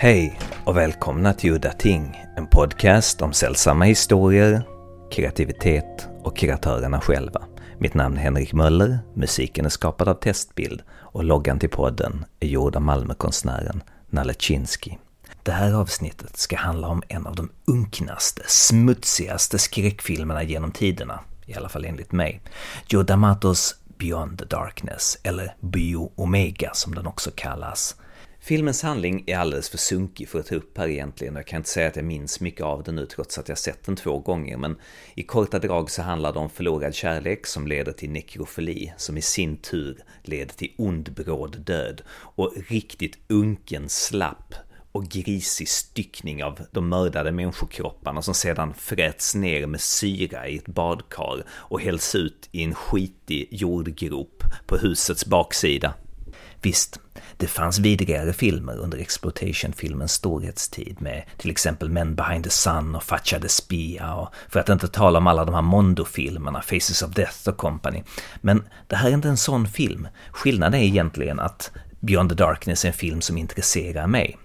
Hej och välkomna till Udda Ting, en podcast om sällsamma historier, kreativitet och kreatörerna själva. Mitt namn är Henrik Möller, musiken är skapad av Testbild och loggan till podden är gjord av Malmökonstnären Nalle Chinsky. Det här avsnittet ska handla om en av de unknaste, smutsigaste skräckfilmerna genom tiderna, i alla fall enligt mig. Joe D'Amatos Beyond the Darkness, eller Bio Omega som den också kallas. Filmens handling är alldeles för sunkig för att ta upp här egentligen och jag kan inte säga att jag minns mycket av den nu trots att jag sett den två gånger men i korta drag så handlar det om förlorad kärlek som leder till nekrofili som i sin tur leder till ond bråd död och riktigt unken slapp och grisig styckning av de mördade människokropparna som sedan fräts ner med syra i ett badkar och hälls ut i en skitig jordgrop på husets baksida. Visst, det fanns vidrigare filmer under exploitation-filmens storhetstid med till exempel Men behind the sun och Faccia de Spia och för att inte tala om alla de här Mondo-filmerna, Faces of Death och company. Men det här är inte en sån film. Skillnaden är egentligen att Beyond the Darkness är en film som intresserar mig.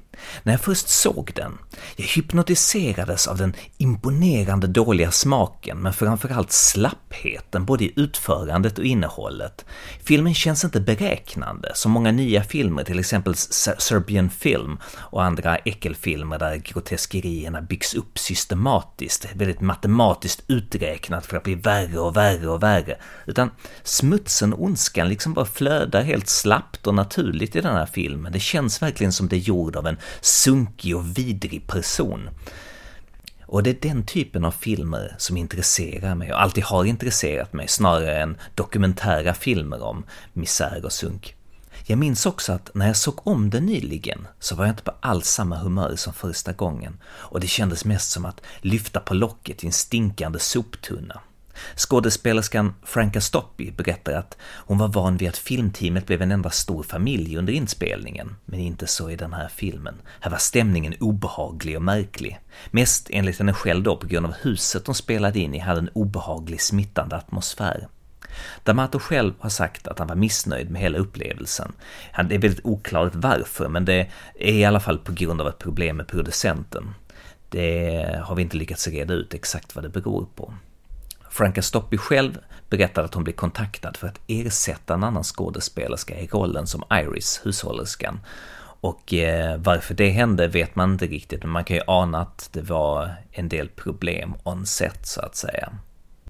När jag först såg den, jag hypnotiserades av den imponerande dåliga smaken, men framförallt slappheten både i utförandet och innehållet. Filmen känns inte beräknande, som många nya filmer, till exempel Serbian Film och andra äckelfilmer där groteskerierna byggs upp systematiskt, väldigt matematiskt uträknat för att bli värre och värre och värre. Utan smutsen och ondskan liksom bara flödar helt slappt och naturligt i den här filmen. Det känns verkligen som det är gjord av en sunkig och vidrig person. Och det är den typen av filmer som intresserar mig och alltid har intresserat mig snarare än dokumentära filmer om misär och sunk. Jag minns också att när jag såg om den nyligen så var jag inte på alls samma humör som första gången och det kändes mest som att lyfta på locket i en stinkande soptunna. Skådespelerskan Franka Stoppi berättar att hon var van vid att filmteamet blev en enda stor familj under inspelningen, men inte så i den här filmen. Här var stämningen obehaglig och märklig. Mest enligt henne själv då på grund av huset de spelade in i hade en obehaglig smittande atmosfär. D'Amato själv har sagt att han var missnöjd med hela upplevelsen. Det är väldigt oklart varför, men det är i alla fall på grund av ett problem med producenten. Det har vi inte lyckats reda ut exakt vad det beror på. Franka Stoppi själv berättade att hon blev kontaktad för att ersätta en annan skådespelerska i rollen som Iris, hushållerskan. Och eh, varför det hände vet man inte riktigt, men man kan ju ana att det var en del problem on set så att säga.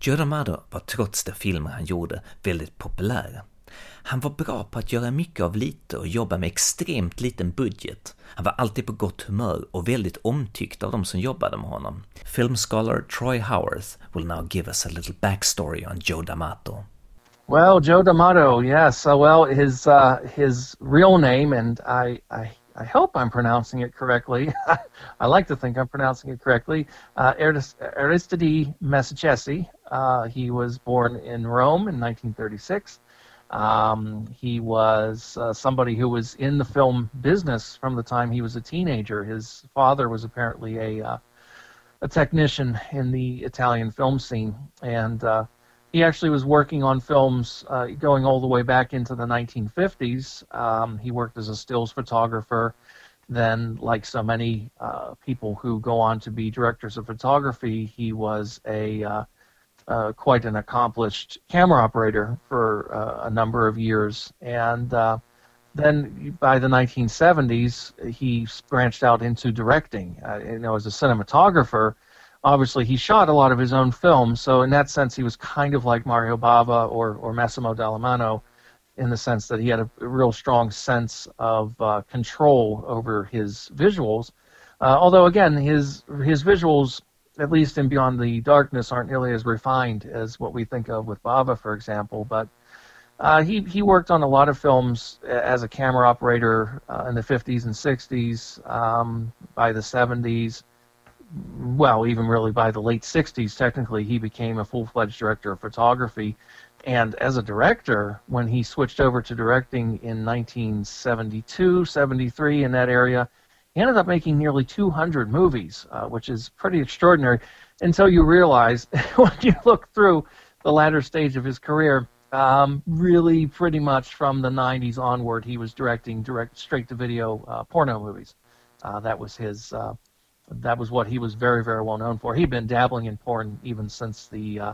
Joe var trots de filmer han gjorde väldigt populär. Han var bra på att göra mycket av lite och jobba med extremt liten budget. Han var alltid på gott humör och väldigt omtyckt av de som jobbade med honom. Film scholar Troy Howarth will now give us a little backstory on Joe D'Amato. Well, Joe D'Amato, yes. Uh, well, his uh, his real name, and I, I I hope I'm pronouncing it correctly. I like to think I'm pronouncing it correctly. Uh, Aristide Massaccesi. Uh, he was born in Rome in 1936. Um, he was uh, somebody who was in the film business from the time he was a teenager. His father was apparently a uh, a technician in the Italian film scene, and uh, he actually was working on films uh, going all the way back into the 1950s. Um, he worked as a stills photographer. Then, like so many uh, people who go on to be directors of photography, he was a uh, quite an accomplished camera operator for uh, a number of years. And uh, then by the 1970s, he branched out into directing. Uh, you know, as a cinematographer, obviously he shot a lot of his own films. So in that sense, he was kind of like Mario Bava or, or Massimo Dallamano in the sense that he had a real strong sense of uh, control over his visuals. Uh, although again, his his visuals at least in Beyond the Darkness, aren't nearly as refined as what we think of with Bava, for example. But uh, he he worked on a lot of films as a camera operator uh, in the 50s and 60s. Um, by the 70s, well, even really by the late 60s, technically, he became a full-fledged director of photography. And as a director, when he switched over to directing in 1972, 73, in that area, he ended up making nearly 200 movies, uh, which is pretty extraordinary until you realize when you look through the latter stage of his career, um, really pretty much from the 90s onward, he was directing direct straight to video uh, porno movies. Uh, that was his. Uh, that was what he was very, very well known for. He'd been dabbling in porn even since the, uh,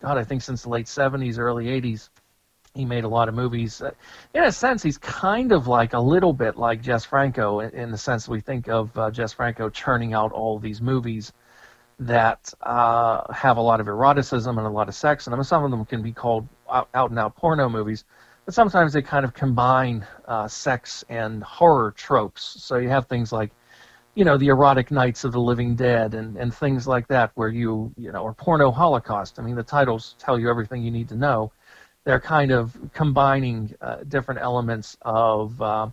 God, I think since the late '70s, early '80s. He made a lot of movies. Uh, in a sense, he's kind of like a little bit like Jess Franco in, the sense we think of uh, Jess Franco churning out all these movies that uh, have a lot of eroticism and a lot of sex in them. Some of them can be called out, out and out porno movies, but sometimes they kind of combine uh, sex and horror tropes. So you have things like, you know, the erotic nights of the living dead and, and things like that, where you, you know, or porno holocaust. I mean, the titles tell you everything you need to know. They're kind of combining uh, different elements of uh,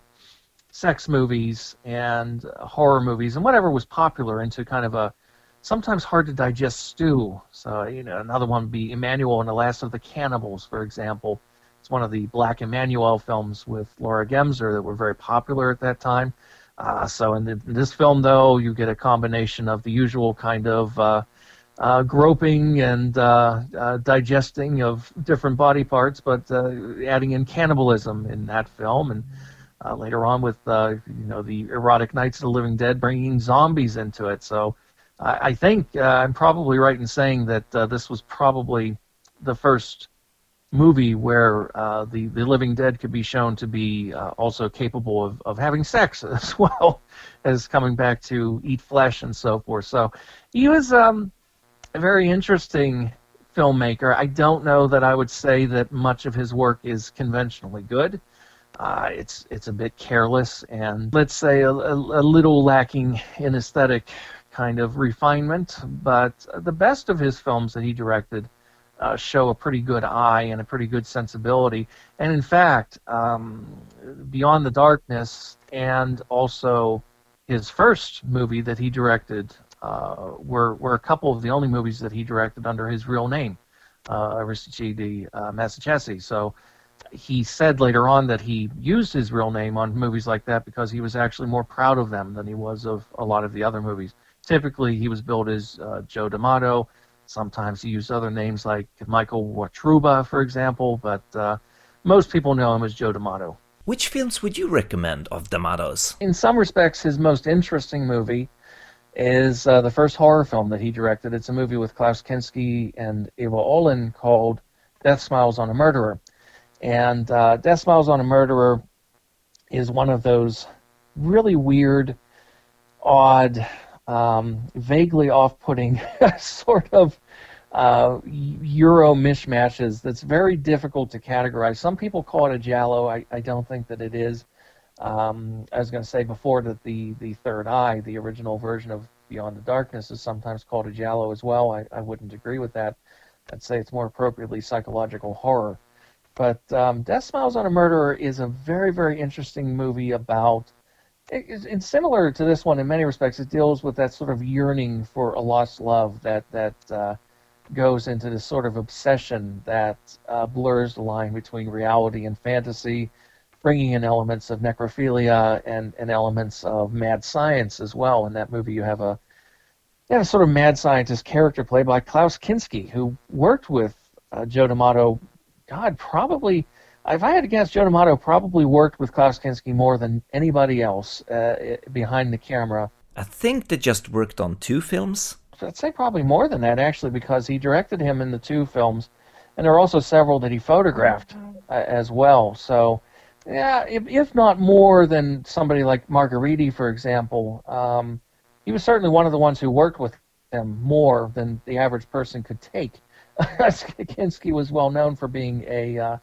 sex movies and horror movies and whatever was popular into kind of a sometimes hard to digest stew. So, you know, another one would be Emmanuel and the Last of the Cannibals, for example. It's one of the Black Emmanuel films with Laura Gemser that were very popular at that time. Uh, so in, the, in, this film, though, you get a combination of the usual kind of uh, uh, groping and uh, uh, digesting of different body parts, but uh, adding in cannibalism in that film, and later on with you know the erotic Nights of the Living Dead, bringing zombies into it. So I, I think uh, I'm probably right in saying that uh, this was probably the first movie where uh, the the living dead could be shown to be uh, also capable of, of having sex as well as coming back to eat flesh and so forth. So he was um, a very interesting filmmaker. I don't know that I would say that much of his work is conventionally good. Uh, it's it's a bit careless and let's say a, a, a little lacking in aesthetic kind of refinement, but the best of his films that he directed uh, show a pretty good eye and a pretty good sensibility. And in fact, um, Beyond the Darkness and also his first movie that he directed uh, were, were a couple of the only movies that he directed under his real name, uh, Aristide uh, Massaccesi. So he said later on that he used his real name on movies like that because he was actually more proud of them than he was of a lot of the other movies. Typically, he was billed as uh, Joe D'Amato. Sometimes he used other names like Michael Wotruba, for example, but uh, most people know him as Joe D'Amato. Which films would you recommend of D'Amato's? In some respects, his most interesting movie is uh, the first horror film that he directed. It's a movie with Klaus Kinski and Ewa Aulin called Death Smiles on a Murderer. And uh, Death Smiles on a Murderer is one of those really weird, odd, um, vaguely off-putting sort of uh, Euro mishmashes that's very difficult to categorize. Some people call it a giallo. I, I don't think that it is. Um, I was going to say before that the, the Third Eye, the original version of Beyond the Darkness, is sometimes called a giallo as well. I, I wouldn't agree with that. I'd say it's more appropriately psychological horror. But um, Death Smiles on a Murderer is a very, very interesting movie about it's similar to this one in many respects. It deals with that sort of yearning for a lost love that that uh, goes into this sort of obsession that uh, blurs the line between reality and fantasy, bringing in elements of necrophilia and, and elements of mad science as well. In that movie, you have a you have a sort of mad scientist character played by Klaus Kinski, who worked with uh, Joe D'Amato. God, probably if I had to guess, Joe D'Amato probably worked with Klaus Kinski more than anybody else uh, behind the camera. I think they just worked on two films. I'd say probably more than that, actually, because he directed him in the two films, and there are also several that he photographed uh, as well. So, yeah, if, if, not more than somebody like Margheriti, for example, um, he was certainly one of the ones who worked with them more than the average person could take. Kinski was well known for being a uh,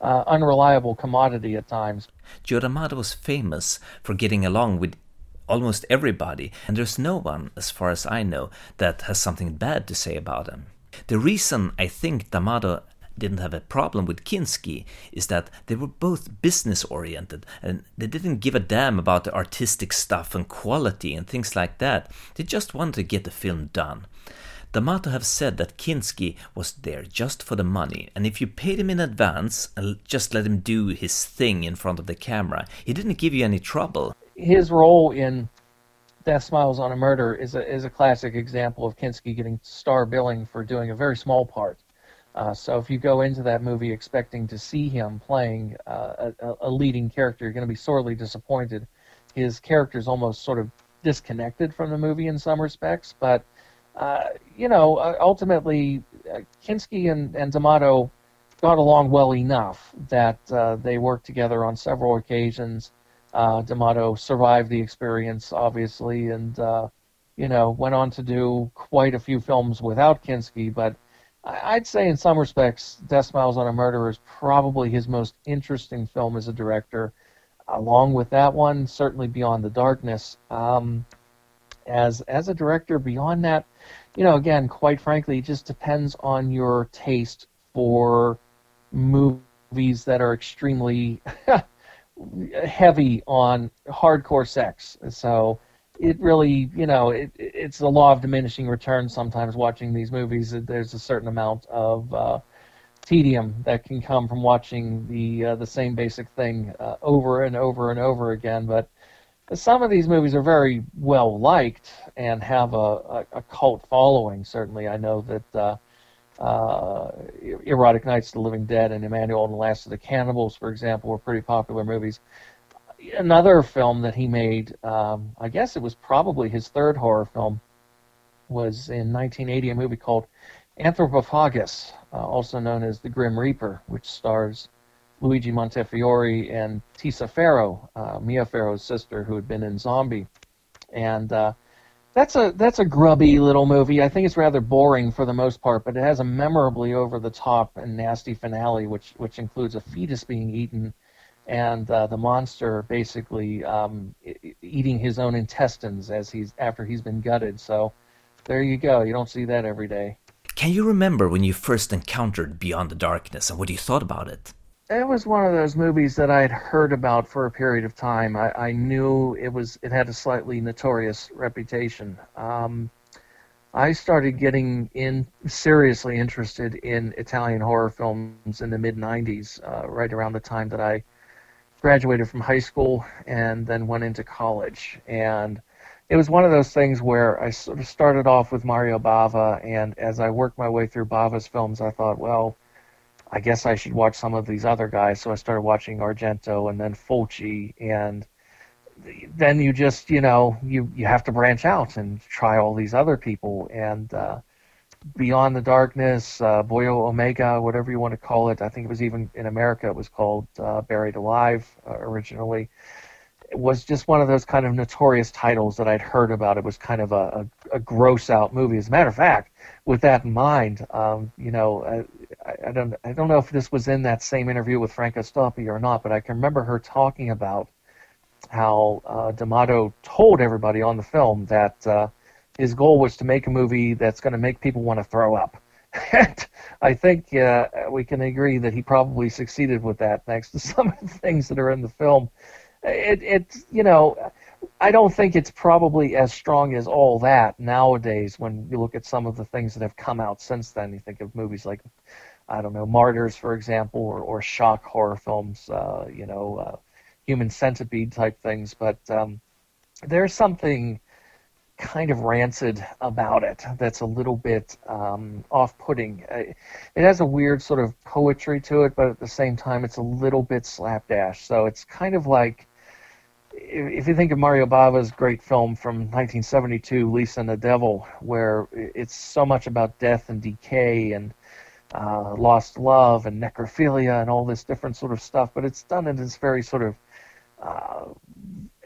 uh, unreliable commodity at times. Joe D'Amato was famous for getting along with almost everybody, and there's no one, as far as I know, that has something bad to say about him. The reason I think D'Amato didn't have a problem with Kinski is that they were both business oriented and they didn't give a damn about the artistic stuff and quality and things like that. They just wanted to get the film done. D'Amato have said that Kinski was there just for the money, and if you paid him in advance and just let him do his thing in front of the camera, he didn't give you any trouble. His role in Death Smiles on a Murder is a is a classic example of Kinski getting star billing for doing a very small part. Uh, so if you go into that movie expecting to see him playing uh, a, a, leading character, you're going to be sorely disappointed. his character is almost sort of disconnected from the movie in some respects. But uh, you know, uh, ultimately, uh, Kinski and, and D'Amato got along well enough that uh, they worked together on several occasions. D'Amato survived the experience, obviously, and you know went on to do quite a few films without Kinski. But I'd say, in some respects, Death Smiles on a Murderer is probably his most interesting film as a director. Along with that one, certainly Beyond the Darkness. Um, as as a director, beyond that, you know, again, quite frankly, it just depends on your taste for movies that are extremely heavy on hardcore sex. So it really, you know, it, it's the law of diminishing returns. Sometimes watching these movies, there's a certain amount of uh, tedium that can come from watching the uh, the same basic thing uh, over and over and over again. But some of these movies are very well liked and have a, a, a cult following. Certainly, I know that uh, uh, Erotic Nights of the Living Dead and Emmanuel and the Last of the Cannibals, for example, were pretty popular movies. Another film that he made, um, I guess it was probably his third horror film, was in 1980, a movie called Anthropophagus, uh, also known as The Grim Reaper, which stars Luigi Montefiore and Tisa Farrow, uh, Mia Farrow's sister, who had been in Zombie, and uh, that's a that's a grubby little movie. I think it's rather boring for the most part, but it has a memorably over the top and nasty finale, which which includes a fetus being eaten, and uh, the monster basically um, eating his own intestines as he's after he's been gutted. So there you go. You don't see that every day. Can you remember when you first encountered Beyond the Darkness and what you thought about it? it was one of those movies that I had heard about for a period of time. I, I knew it was it had a slightly notorious reputation. Um, I started getting in seriously interested in Italian horror films in the mid '90s, uh, right around the time that I graduated from high school and then went into college. And it was one of those things where I sort of started off with Mario Bava, and as I worked my way through Bava's films, I thought, well I guess I should watch some of these other guys. So I started watching Argento and then Fulci, and then you just you know you you have to branch out and try all these other people and uh, Beyond the Darkness, uh, Buio Omega, whatever you want to call it. I think it was even in America it was called uh, Buried Alive uh, originally. It was just one of those kind of notorious titles that I'd heard about. It was kind of a, a, a gross out movie. As a matter of fact, with that in mind, um, you know, I, I, don't I don't know if this was in that same interview with Franca Stoppi or not, but I can remember her talking about how uh, D'Amato told everybody on the film that uh, his goal was to make a movie that's going to make people want to throw up. and I think uh, we can agree that he probably succeeded with that, thanks to some of the things that are in the film. It, it you know, I don't think it's probably as strong as all that nowadays when you look at some of the things that have come out since then. You think of movies like, I don't know, Martyrs, for example, or, or shock horror films, uh, you know, uh, human centipede type things. But um, there's something kind of rancid about it that's a little bit um, off putting. Uh, it has a weird sort of poetry to it, but at the same time, it's a little bit slapdash. So it's kind of like if you think of Mario Bava's great film from 1972, Lisa and the Devil, where it's so much about death and decay and uh, lost love and necrophilia and all this different sort of stuff, but it's done in this very sort of uh,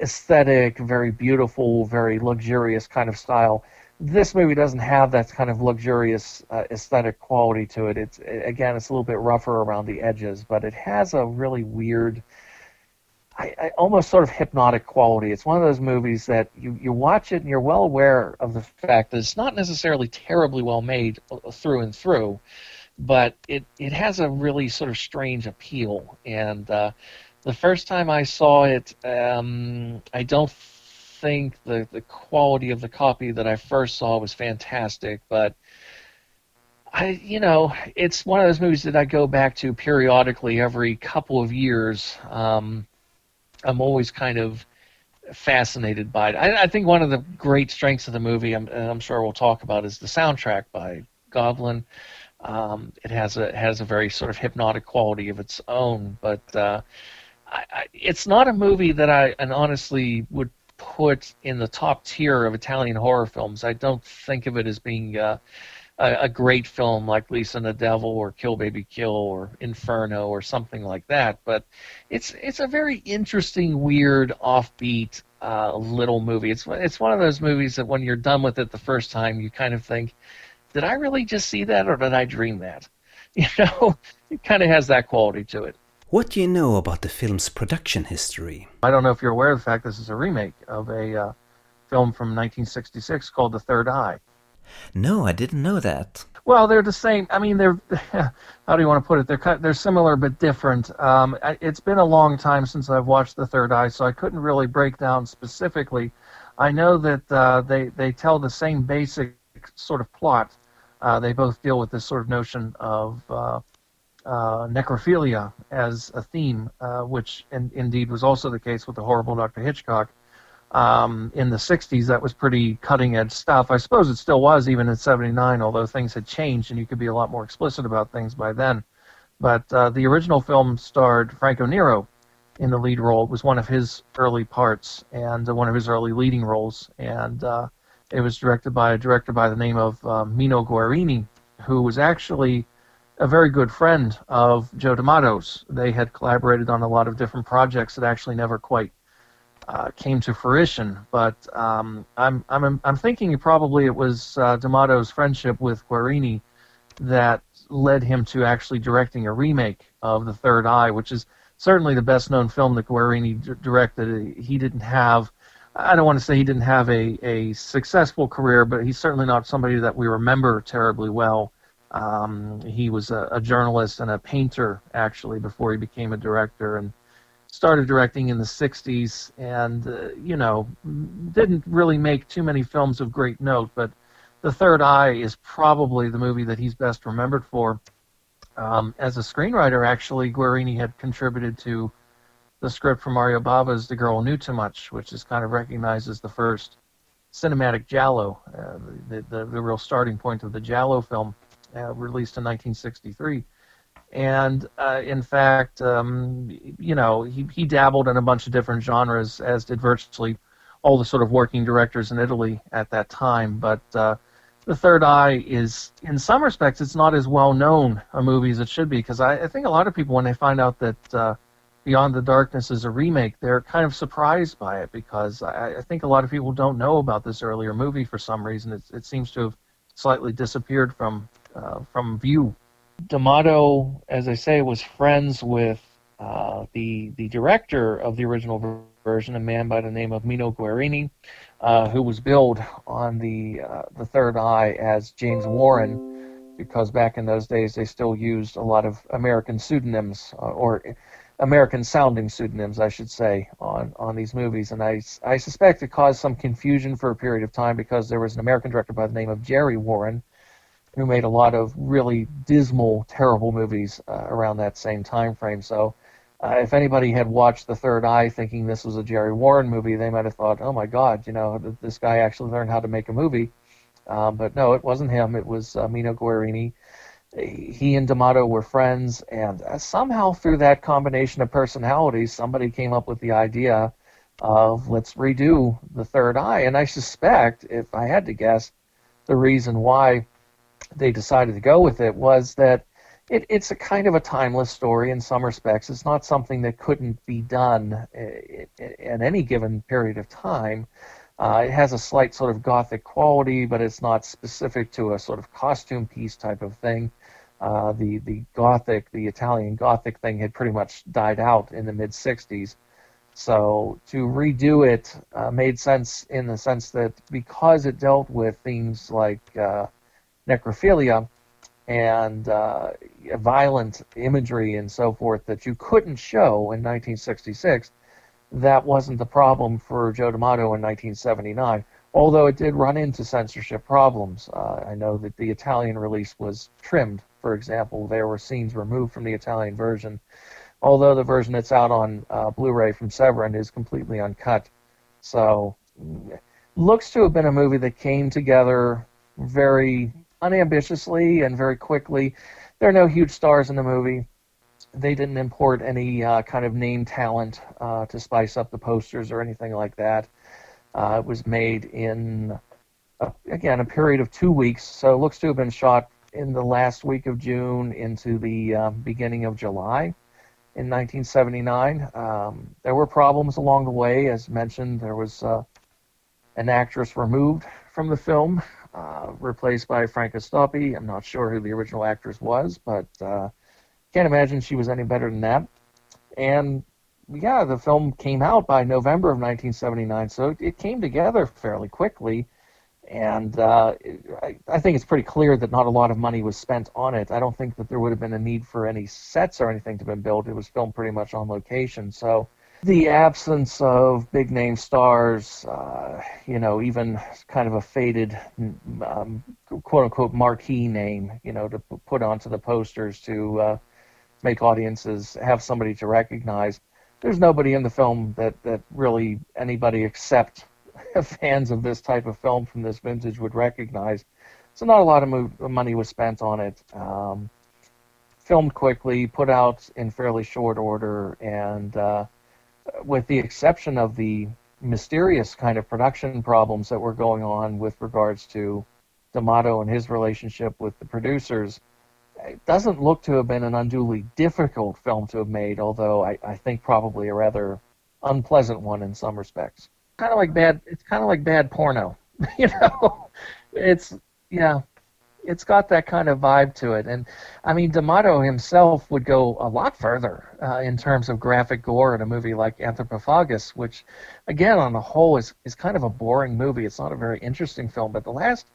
aesthetic, very beautiful, very luxurious kind of style. This movie doesn't have that kind of luxurious uh, aesthetic quality to it. It's again, it's a little bit rougher around the edges, but it has a really weird I, I, almost sort of hypnotic quality. It's one of those movies that you, you watch it and you're well aware of the fact that it's not necessarily terribly well made through and through, but it, it has a really sort of strange appeal. And uh, the first time I saw it, um, I don't think the, the quality of the copy that I first saw was fantastic, but I, you know, it's one of those movies that I go back to periodically every couple of years. Um, I'm always kind of fascinated by it. I, I, think one of the great strengths of the movie, I'm, I'm sure we'll talk about, is the soundtrack by Goblin. Um, it has a has a very sort of hypnotic quality of its own, but uh, I, I, it's not a movie that I and honestly would put in the top tier of Italian horror films. I don't think of it as being uh, a, a, great film like Lisa and the Devil or Kill Baby Kill or Inferno or something like that. But it's it's a very interesting, weird, offbeat uh, little movie. It's it's one of those movies that when you're done with it the first time, you kind of think, did I really just see that or did I dream that? You know, it kind of has that quality to it. What do you know about the film's production history? I don't know if you're aware of the fact this is a remake of a uh, film from 1966 called The Third Eye. No, I didn't know that. Well, they're the same. I mean, they're how do you want to put it? They're they're similar but different. Um, it's been a long time since I've watched The Third Eye, so I couldn't really break down specifically. I know that uh, they they tell the same basic sort of plot. Uh, they both deal with this sort of notion of uh, necrophilia as a theme, uh, which in, indeed was also the case with the horrible Dr. Hitchcock. Um, in the 60s, that was pretty cutting edge stuff. I suppose it still was even in 79, although things had changed and you could be a lot more explicit about things by then. But uh, the original film starred Franco Nero in the lead role. It was one of his early parts and uh, one of his early leading roles. And uh, it was directed by a director by the name of uh, Mino Guerrini, who was actually a very good friend of Joe D'Amato's. They had collaborated on a lot of different projects that actually never quite uh, came to fruition. But um, I'm I'm I'm thinking probably it was uh, D'Amato's friendship with Guerrini that led him to actually directing a remake of The Third Eye, which is certainly the best known film that Guerrini d- directed. He didn't have. I don't want to say he didn't have a, a successful career, but he's certainly not somebody that we remember terribly well. Um, he was a, a, journalist and a painter actually before he became a director, and started directing in the '60s. And uh, you know, didn't really make too many films of great note. But The Third Eye is probably the movie that he's best remembered for. Um, as a screenwriter, actually, Guerrini had contributed to the script for Mario Bava's The Girl Knew Too Much, which is kind of recognized as the first cinematic giallo, uh, the, the, the real starting point of the giallo film uh, released in 1963. And uh, in fact, um, you know, he, he dabbled in a bunch of different genres, as did virtually all the sort of working directors in Italy at that time. But uh, The Third Eye is, in some respects, it's not as well known a movie as it should be, because I, I, think a lot of people, when they find out that uh, Beyond the Darkness is a remake, they're kind of surprised by it, because I, I, think a lot of people don't know about this earlier movie for some reason. It, it seems to have slightly disappeared from uh, from view. D'Amato, as I say, was friends with uh, the the director of the original version, a man by the name of Mino Guerrini, uh, who was billed on the uh, the Third Eye as James Warren, because back in those days they still used a lot of American pseudonyms uh, or American sounding pseudonyms, I should say, on on these movies, and I I suspect it caused some confusion for a period of time because there was an American director by the name of Jerry Warren who made a lot of really dismal, terrible movies uh, around that same time frame. So, uh, if anybody had watched The Third Eye thinking this was a Jerry Warren movie, they might have thought, "Oh my God, you know, this guy actually learned how to make a movie." Um, but no, it wasn't him. It was uh, Mino Guerrini. He and D'Amato were friends, and uh, somehow through that combination of personalities, somebody came up with the idea of let's redo The Third Eye. And I suspect, if I had to guess, the reason why they decided to go with it was that it, it's a kind of a timeless story in some respects. It's not something that couldn't be done in any given period of time. Uh, it has a slight sort of gothic quality, but it's not specific to a sort of costume piece type of thing. Uh, the the gothic, the Italian gothic thing had pretty much died out in the mid '60s. So to redo it uh, made sense in the sense that because it dealt with themes like uh, necrophilia and uh, violent imagery and so forth that you couldn't show in 1966, that wasn't the problem for Joe D'Amato in 1979. Although it did run into censorship problems. Uh, I know that the Italian release was trimmed, for example. There were scenes removed from the Italian version, although the version that's out on uh, Blu ray from Severin is completely uncut. So, looks to have been a movie that came together very unambitiously and very quickly. There are no huge stars in the movie. they didn't import any uh, kind of name talent uh, to spice up the posters or anything like that. Uh, it was made in, a, again, a period of two weeks, so it looks to have been shot in the last week of June into the um, beginning of July in 1979. Um, there were problems along the way, as mentioned. There was uh, an actress removed from the film, uh, replaced by Franca Stoppi. I'm not sure who the original actress was, but uh, can't imagine she was any better than that. And yeah, the film came out by November of 1979, so it, it came together fairly quickly. And uh, I, I think it's pretty clear that not a lot of money was spent on it. I don't think that there would have been a need for any sets or anything to have been built. It was filmed pretty much on location. So the absence of big name stars, uh, you know, even kind of a faded, um, quote unquote, marquee name, you know, to put onto the posters to uh, make audiences have somebody to recognize. There's nobody in the film that, that really anybody except fans of this type of film from this vintage would recognize. So not a lot of mo- money was spent on it. Um, filmed quickly, put out in fairly short order, and uh, with the exception of the mysterious kind of production problems that were going on with regards to D'Amato and his relationship with the producers, it doesn't look to have been an unduly difficult film to have made, although I, I think probably a rather unpleasant one in some respects. Kind of like bad. It's kind of like bad porno, you know. It's yeah, it's got that kind of vibe to it. And I mean, D'Amato himself would go a lot further uh, in terms of graphic gore in a movie like Anthropophagus, which, again, on the whole, is is kind of a boring movie. It's not a very interesting film, but the last,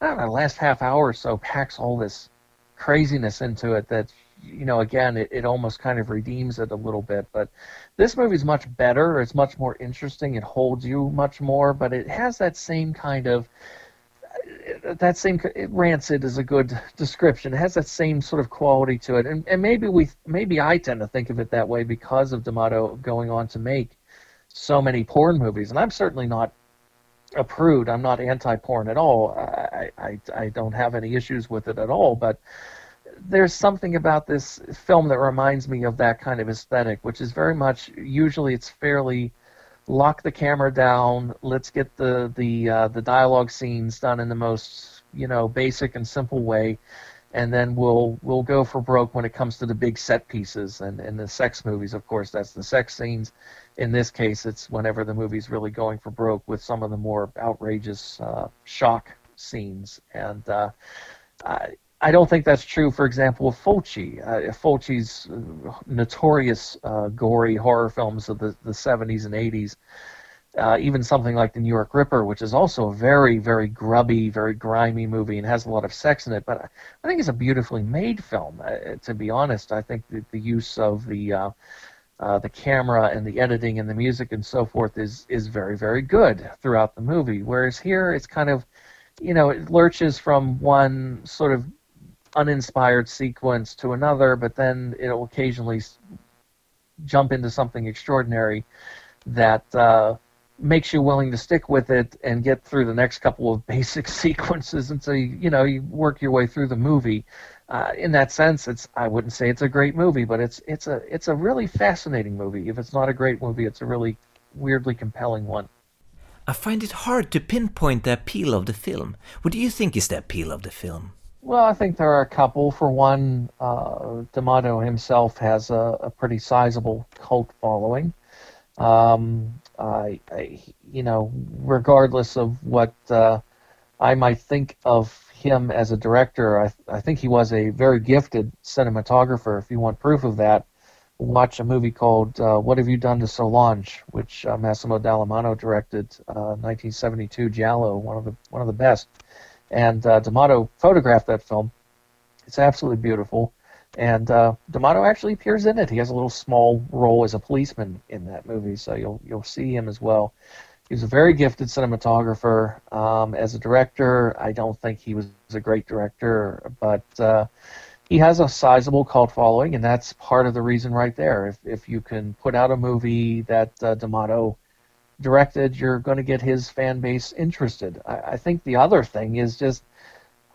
I know, the last half hour or so packs all this craziness into it that you know again it, it almost kind of redeems it a little bit but this movie's much better it's much more interesting it holds you much more but it has that same kind of that same rancid is a good description. It has that same sort of quality to it, and and maybe we maybe I tend to think of it that way because of D'Amato going on to make so many porn movies, and I'm certainly not a prude. I'm not anti-porn at all. I I I don't have any issues with it at all, but there's something about this film that reminds me of that kind of aesthetic, which is very much usually it's fairly lock the camera down. Let's get the the uh, the dialogue scenes done in the most you know basic and simple way, and then we'll we'll go for broke when it comes to the big set pieces and and the sex movies. Of course, that's the sex scenes. In this case, it's whenever the movie's really going for broke with some of the more outrageous uh, shock scenes and. Uh, I, I don't think that's true, for example, of Fulci. Uh, Fulci's uh, notorious uh, gory horror films of the, the 70s and 80s, uh, even something like The New York Ripper, which is also a very, very grubby, very grimy movie and has a lot of sex in it, but I think it's a beautifully made film. Uh, to be honest, I think that the use of the uh, the camera and the editing and the music and so forth is is very, very good throughout the movie. Whereas here, it's kind of you know, it lurches from one sort of uninspired sequence to another, but then it'll occasionally jump into something extraordinary that uh, makes you willing to stick with it and get through the next couple of basic sequences until you, you know you work your way through the movie. Uh, in that sense, it's I wouldn't say it's a great movie, but it's it's a it's a really fascinating movie. If it's not a great movie, it's a really weirdly compelling one. I find it hard to pinpoint the appeal of the film. What do you think is the appeal of the film? Well, I think there are a couple. For one, uh, D'Amato himself has a, a pretty sizable cult following. Um, I, I, you know, regardless of what uh, I might think of him as a director, I, I think he was a very gifted cinematographer. If you want proof of that, watch a movie called uh, "What Have You Done to Solange," which uh, Massimo Dallamano directed, 1972 uh, Giallo, one of the one of the best and uh, D'Amato photographed that film. It's absolutely beautiful, and uh, D'Amato actually appears in it. He has a little small role as a policeman in that movie, so you'll you'll see him as well. He's a very gifted cinematographer. Um, as a director, I don't think he was a great director, but uh, he has a sizable cult following, and that's part of the reason right there. If if you can put out a movie that uh, D'Amato directed, you're going to get his fan base interested. I, I think the other thing is just,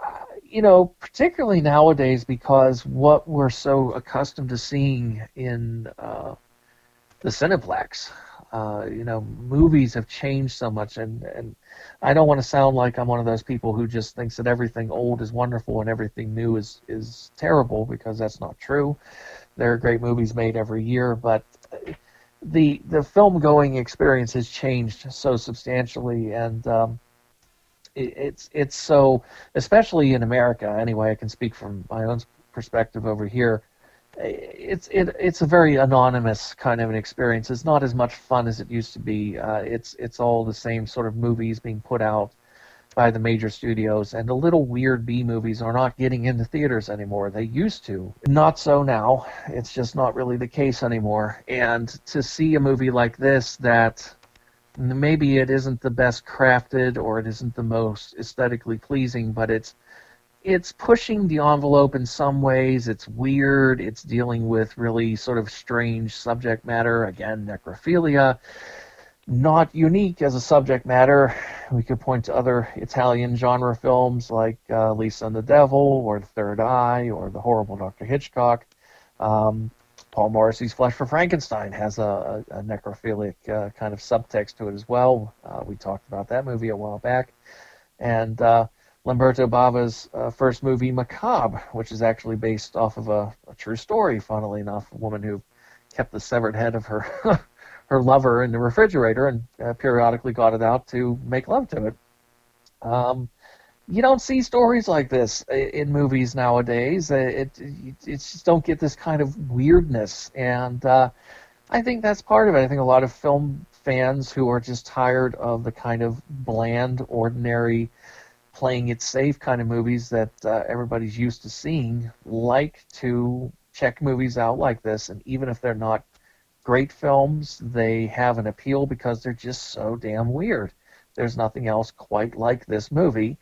uh, you know, particularly nowadays because what we're so accustomed to seeing in uh, the Cineplex, uh, you know, movies have changed so much, and and I don't want to sound like I'm one of those people who just thinks that everything old is wonderful and everything new is is terrible because that's not true. There are great movies made every year, but the the film going experience has changed so substantially, and um, it, it's it's so especially in America. Anyway, I can speak from my own perspective over here it's it, it's a very anonymous kind of an experience. It's not as much fun as it used to be. Uh, it's it's all the same sort of movies being put out by the major studios, and the little weird B movies are not getting into theaters anymore. They used to. Not so now. It's just not really the case anymore. And to see a movie like this that maybe it isn't the best crafted or it isn't the most aesthetically pleasing, but it's it's pushing the envelope in some ways. It's weird. It's dealing with really sort of strange subject matter. Again, necrophilia. Not unique as a subject matter. We could point to other Italian genre films like uh, Lisa and the Devil, or The Third Eye, or The Horrible Dr. Hitchcock. Um, Paul Morrissey's Flesh for Frankenstein has a, a, necrophilic uh, kind of subtext to it as well. Uh, we talked about that movie a while back. And uh, Lamberto Bava's uh, first movie, Macabre, which is actually based off of a, a, true story, funnily enough, a woman who kept the severed head of her her lover in the refrigerator and uh, periodically got it out to make love to it. Um, you don't see stories like this in movies nowadays. Uh, it, it, it just don't get this kind of weirdness, and uh, I think that's part of it. I think a lot of film fans who are just tired of the kind of bland, ordinary playing it safe kind of movies that uh, everybody's used to seeing like to check movies out like this and even if they're not great films. They have an appeal because they're just so damn weird. There's nothing else quite like this movie.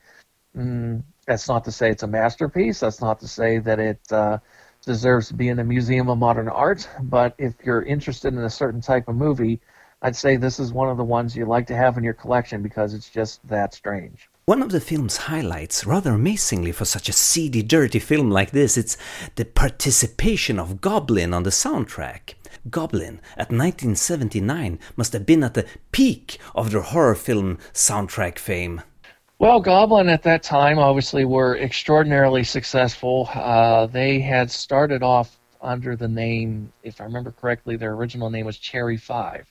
Mm, that's not to say it's a masterpiece. That's not to say that it uh, deserves to be in a museum of modern art. But if you're interested in a certain type of movie i'd say this is one of the ones you like to have in your collection because it's just that strange. One of the film's highlights, rather amazingly for such a seedy, dirty film like this, it's the participation of Goblin on the soundtrack. Goblin at 1979 must have been at the peak of their horror film soundtrack fame. Well, Goblin at that time obviously were extraordinarily successful. Uh, they had started off under the name, if I remember correctly, their original name was Cherry Five,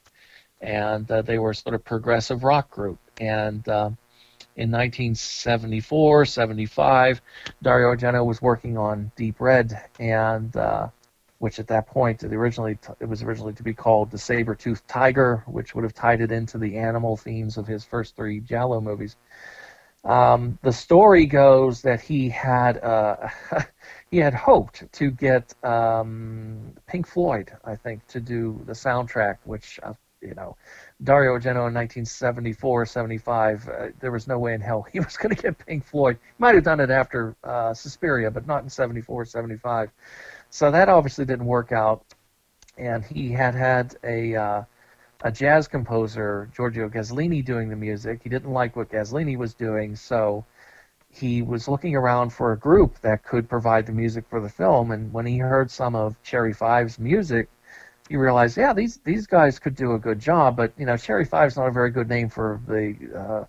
and uh, they were sort of progressive rock group. And uh, in 1974, 75, Dario Argento was working on Deep Red, and uh, which at that point it originally it was originally to be called The Saber-Toothed Tiger, which would have tied it into the animal themes of his first three Giallo movies. Um, the story goes that he had uh, he had hoped to get um, Pink Floyd, I think, to do the soundtrack, which uh, you know Dario Argento in 1974, 75, uh, there was no way in hell he was going to get Pink Floyd. He might have done it after uh, Suspiria, but not in 74, 75. So that obviously didn't work out. And he had had a uh, a jazz composer, Giorgio Gaslini, doing the music. He didn't like what Gaslini was doing, so he was looking around for a group that could provide the music for the film. And when he heard some of Cherry Five's music, he realized, yeah, these these guys could do a good job, but you know, Cherry Five's not a very good name for the uh,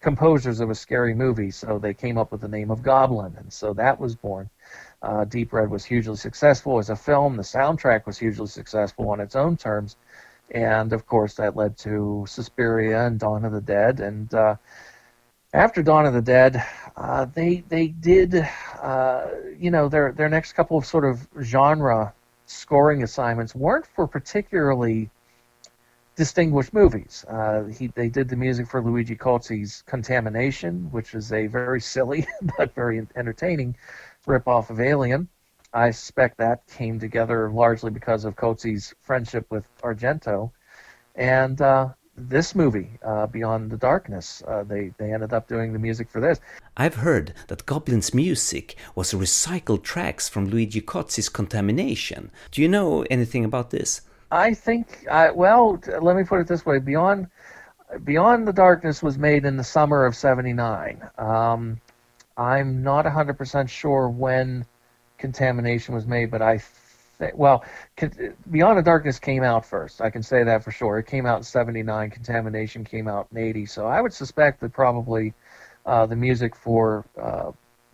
composers of a scary movie, so they came up with the name of Goblin, and so that was born. Uh, Deep Red was hugely successful as a film. The soundtrack was hugely successful on its own terms, and of course that led to Suspiria and Dawn of the Dead. And uh, after Dawn of the Dead, uh, they they did, uh, you know, their their next couple of sort of genre scoring assignments weren't for particularly distinguished movies. Uh, he, they did the music for Luigi Cozzi's Contamination, which is a very silly but very entertaining ripoff of Alien. I suspect that came together largely because of Cozzi's friendship with Argento. And uh, this movie, uh, Beyond the Darkness. Uh, they they ended up doing the music for this. I've heard that Goblin's music was recycled tracks from Luigi Cozzi's Contamination. Do you know anything about this? I think, uh, well, let me put it this way: Beyond Beyond the Darkness was made in the summer of '79. Um, I'm not 100% sure when Contamination was made, but I think, well, Beyond the Darkness came out first. I can say that for sure. It came out in 79, Contamination came out in 80. So I would suspect that probably uh, the music for uh,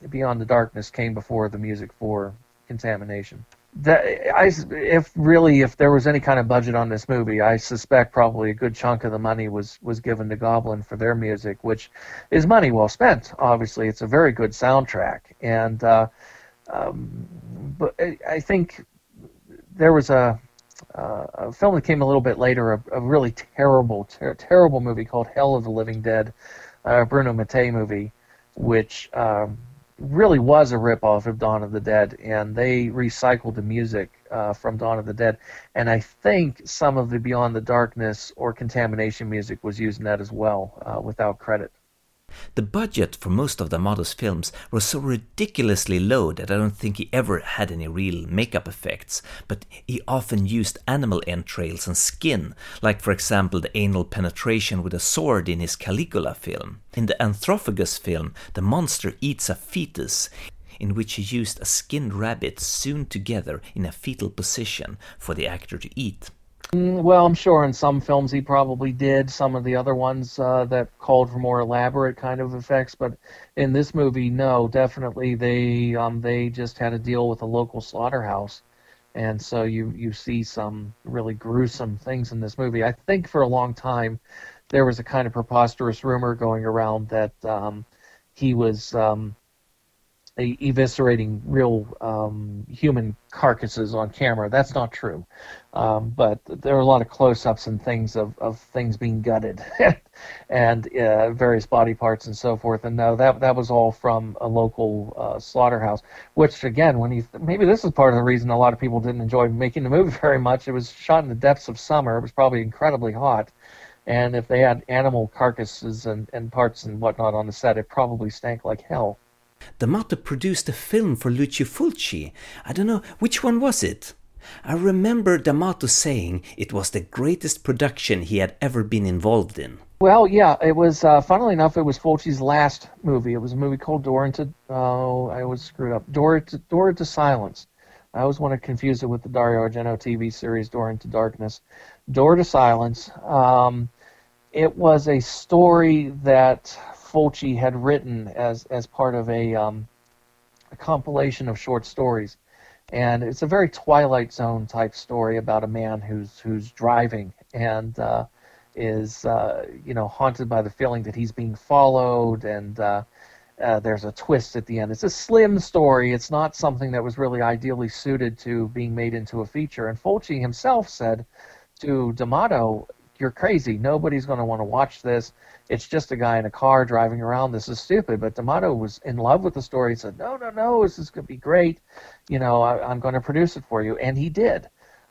Beyond the Darkness came before the music for Contamination that I, if really if there was any kind of budget on this movie, I suspect probably a good chunk of the money was was given to Goblin for their music, which is money well spent. Obviously, it's a very good soundtrack, and uh, um, but I think there was a, uh, a film that came a little bit later, a, a really terrible, ter- terrible movie called Hell of the Living Dead, a Bruno Mattei movie, which. Um, really was a ripoff of Dawn of the Dead, and they recycled the music uh, from Dawn of the Dead. And I think some of the Beyond the Darkness or Contamination music was used in that as well, uh, without credit. The budget for most of D'Amato's films was so ridiculously low that I don't think he ever had any real makeup effects, but he often used animal entrails and skin, like for example the anal penetration with a sword in his Caligula film. In the Anthropophagus film, the monster eats a fetus, in which he used a skinned rabbit sewn together in a fetal position for the actor to eat. Mm, well, I'm sure in some films he probably did. Some of the other ones uh, that called for more elaborate kind of effects, but in this movie, no, definitely they um, they just had to deal with a local slaughterhouse, and so you you see some really gruesome things in this movie. I think for a long time there was a kind of preposterous rumor going around that um, he was um, eviscerating real um, human carcasses on camera. That's not true. Um, but there are a lot of close-ups and things of, of things being gutted and uh, various body parts and so forth. And no, that that was all from a local uh, slaughterhouse. Which again, when you maybe this is part of the reason a lot of people didn't enjoy making the movie very much. It was shot in the depths of summer. It was probably incredibly hot. And if they had animal carcasses and, and parts and whatnot on the set, it probably stank like hell. D'Amato produced a film for Lucio Fulci. I don't know, which one was it? I remember D'Amato saying it was the greatest production he had ever been involved in. Well, yeah, it was. Uh, funnily enough, it was Fulci's last movie. It was a movie called Door into. Oh, I was screwed up. Door to Door into Silence. I always want to confuse it with the Dario Argento TV series Door into Darkness. Door to Silence. Um, it was a story that Fulci had written as as part of a, um, a compilation of short stories, and it's a very Twilight Zone type story about a man who's who's driving and uh, is uh, you know haunted by the feeling that he's being followed and. Uh, uh, there's a twist at the end. It's a slim story. It's not something that was really ideally suited to being made into a feature. And Fulci himself said to D'Amato, "You're crazy. Nobody's going to want to watch this it's just a guy in a car driving around. This is stupid. But D'Amato was in love with the story. He said, no, no, no, this is going to be great. You know, I, am going to produce it for you. And he did.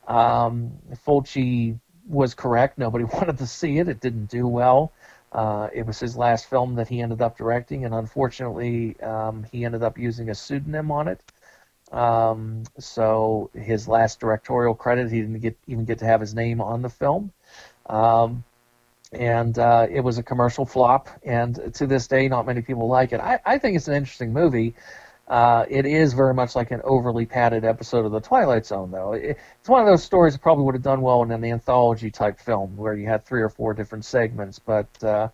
Um, Fulci was correct. Nobody wanted to see it. It didn't do well. Uh, it was his last film that he ended up directing, and unfortunately, um, he ended up using a pseudonym on it. Um, so his last directorial credit, he didn't get even get to have his name on the film. Um, and uh, it was a commercial flop. And to this day, not many people like it. I, I think it's an interesting movie. Uh, it is very much like an overly padded episode of The Twilight Zone, though. It, it's one of those stories that probably would have done well in an anthology type film where you had three or four different segments. But uh,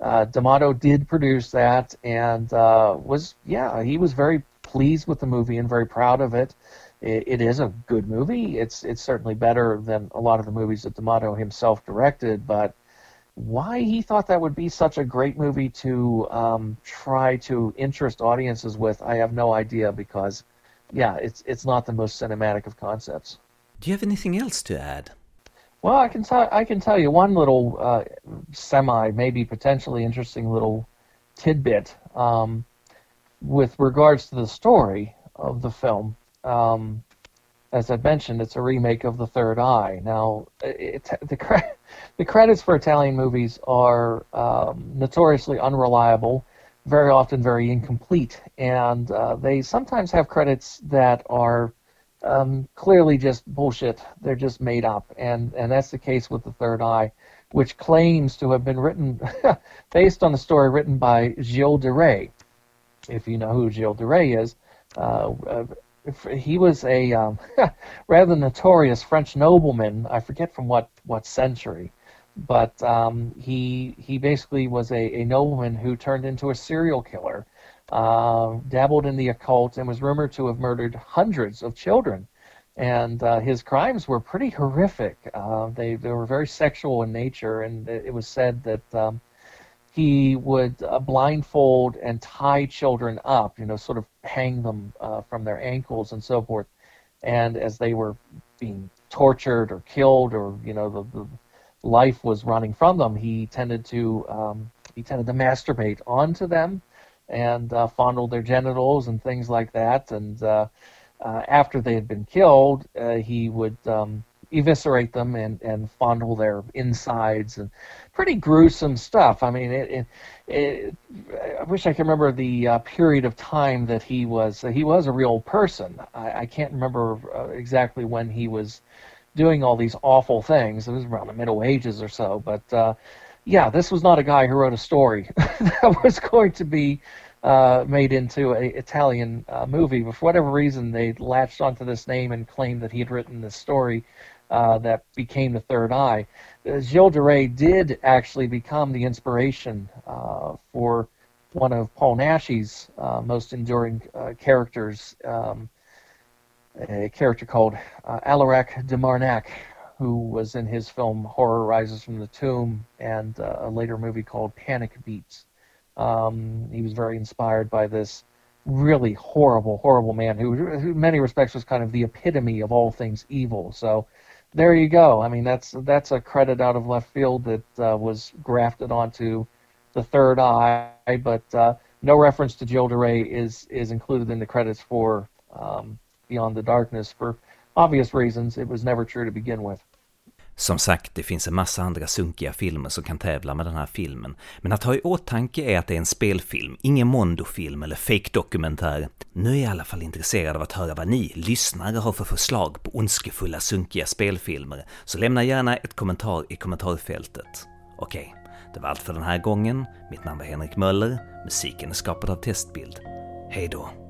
uh, D'Amato did produce that and uh, was, yeah, he was very pleased with the movie and very proud of it. It. It is a good movie. It's it's certainly better than a lot of the movies that D'Amato himself directed, but why he thought that would be such a great movie to um, try to interest audiences with, I have no idea because, yeah, it's it's not the most cinematic of concepts. Do you have anything else to add? Well, I can tell I can tell you one little uh, semi, maybe potentially interesting little tidbit um, with regards to the story of the film. Um, as I mentioned, it's a remake of The Third Eye. Now, it, the the credits for Italian movies are um, notoriously unreliable, very often very incomplete, and uh, they sometimes have credits that are um, clearly just bullshit. They're just made up, and and that's the case with The Third Eye, which claims to have been written based on a story written by Gilles de if you know who Gilles de is. Uh, uh, he was a um, rather notorious French nobleman. I forget from what, what century, but um, he he basically was a, a nobleman who turned into a serial killer, uh, dabbled in the occult, and was rumored to have murdered hundreds of children. And uh, his crimes were pretty horrific. Uh, they they were very sexual in nature, and it was said that. Um, he would uh, blindfold and tie children up, you know, sort of hang them uh, from their ankles and so forth. And as they were being tortured or killed, or you know, the, the life was running from them, he tended to um, he tended to masturbate onto them and uh, fondle their genitals and things like that. And uh, uh, after they had been killed, uh, he would um, eviscerate them and, and fondle their insides and pretty gruesome stuff. I mean, it, it, it I wish I could remember the uh, period of time that he was uh, he was a real person. I, I can't remember uh, exactly when he was doing all these awful things. It was around the Middle Ages or so, but uh, yeah, this was not a guy who wrote a story that was going to be uh, made into an Italian uh, movie. But for whatever reason, they latched onto this name and claimed that he had written this story uh, that became the Third Eye. Uh, Gilles Rais did actually become the inspiration uh, for one of Paul Naschy's uh, most enduring uh, characters, um, a character called Alaric de Marnac, who was in his film Horror Rises from the Tomb and a later movie called Panic Beats. Um, he was very inspired by this really horrible, horrible man who, who, in many respects, was kind of the epitome of all things evil. So there you go. I mean, that's that's a credit out of left field that uh, was grafted onto the Third Eye, but uh, no reference to Gilles de Rais is is included in the credits for um, Beyond the Darkness for obvious reasons. It was never true to begin with. Som sagt, det finns en massa andra sunkiga filmer som kan tävla med den här filmen. Men att ha i åtanke är att det är en spelfilm, ingen Mondo-film eller fake-dokumentär. Nu är jag i alla fall intresserad av att höra vad ni lyssnare har för förslag på ondskefulla, sunkiga spelfilmer, så lämna gärna ett kommentar i kommentarfältet. Okej, det var allt för den här gången. Mitt namn var Henrik Möller, musiken är skapad av Testbild. Hej då!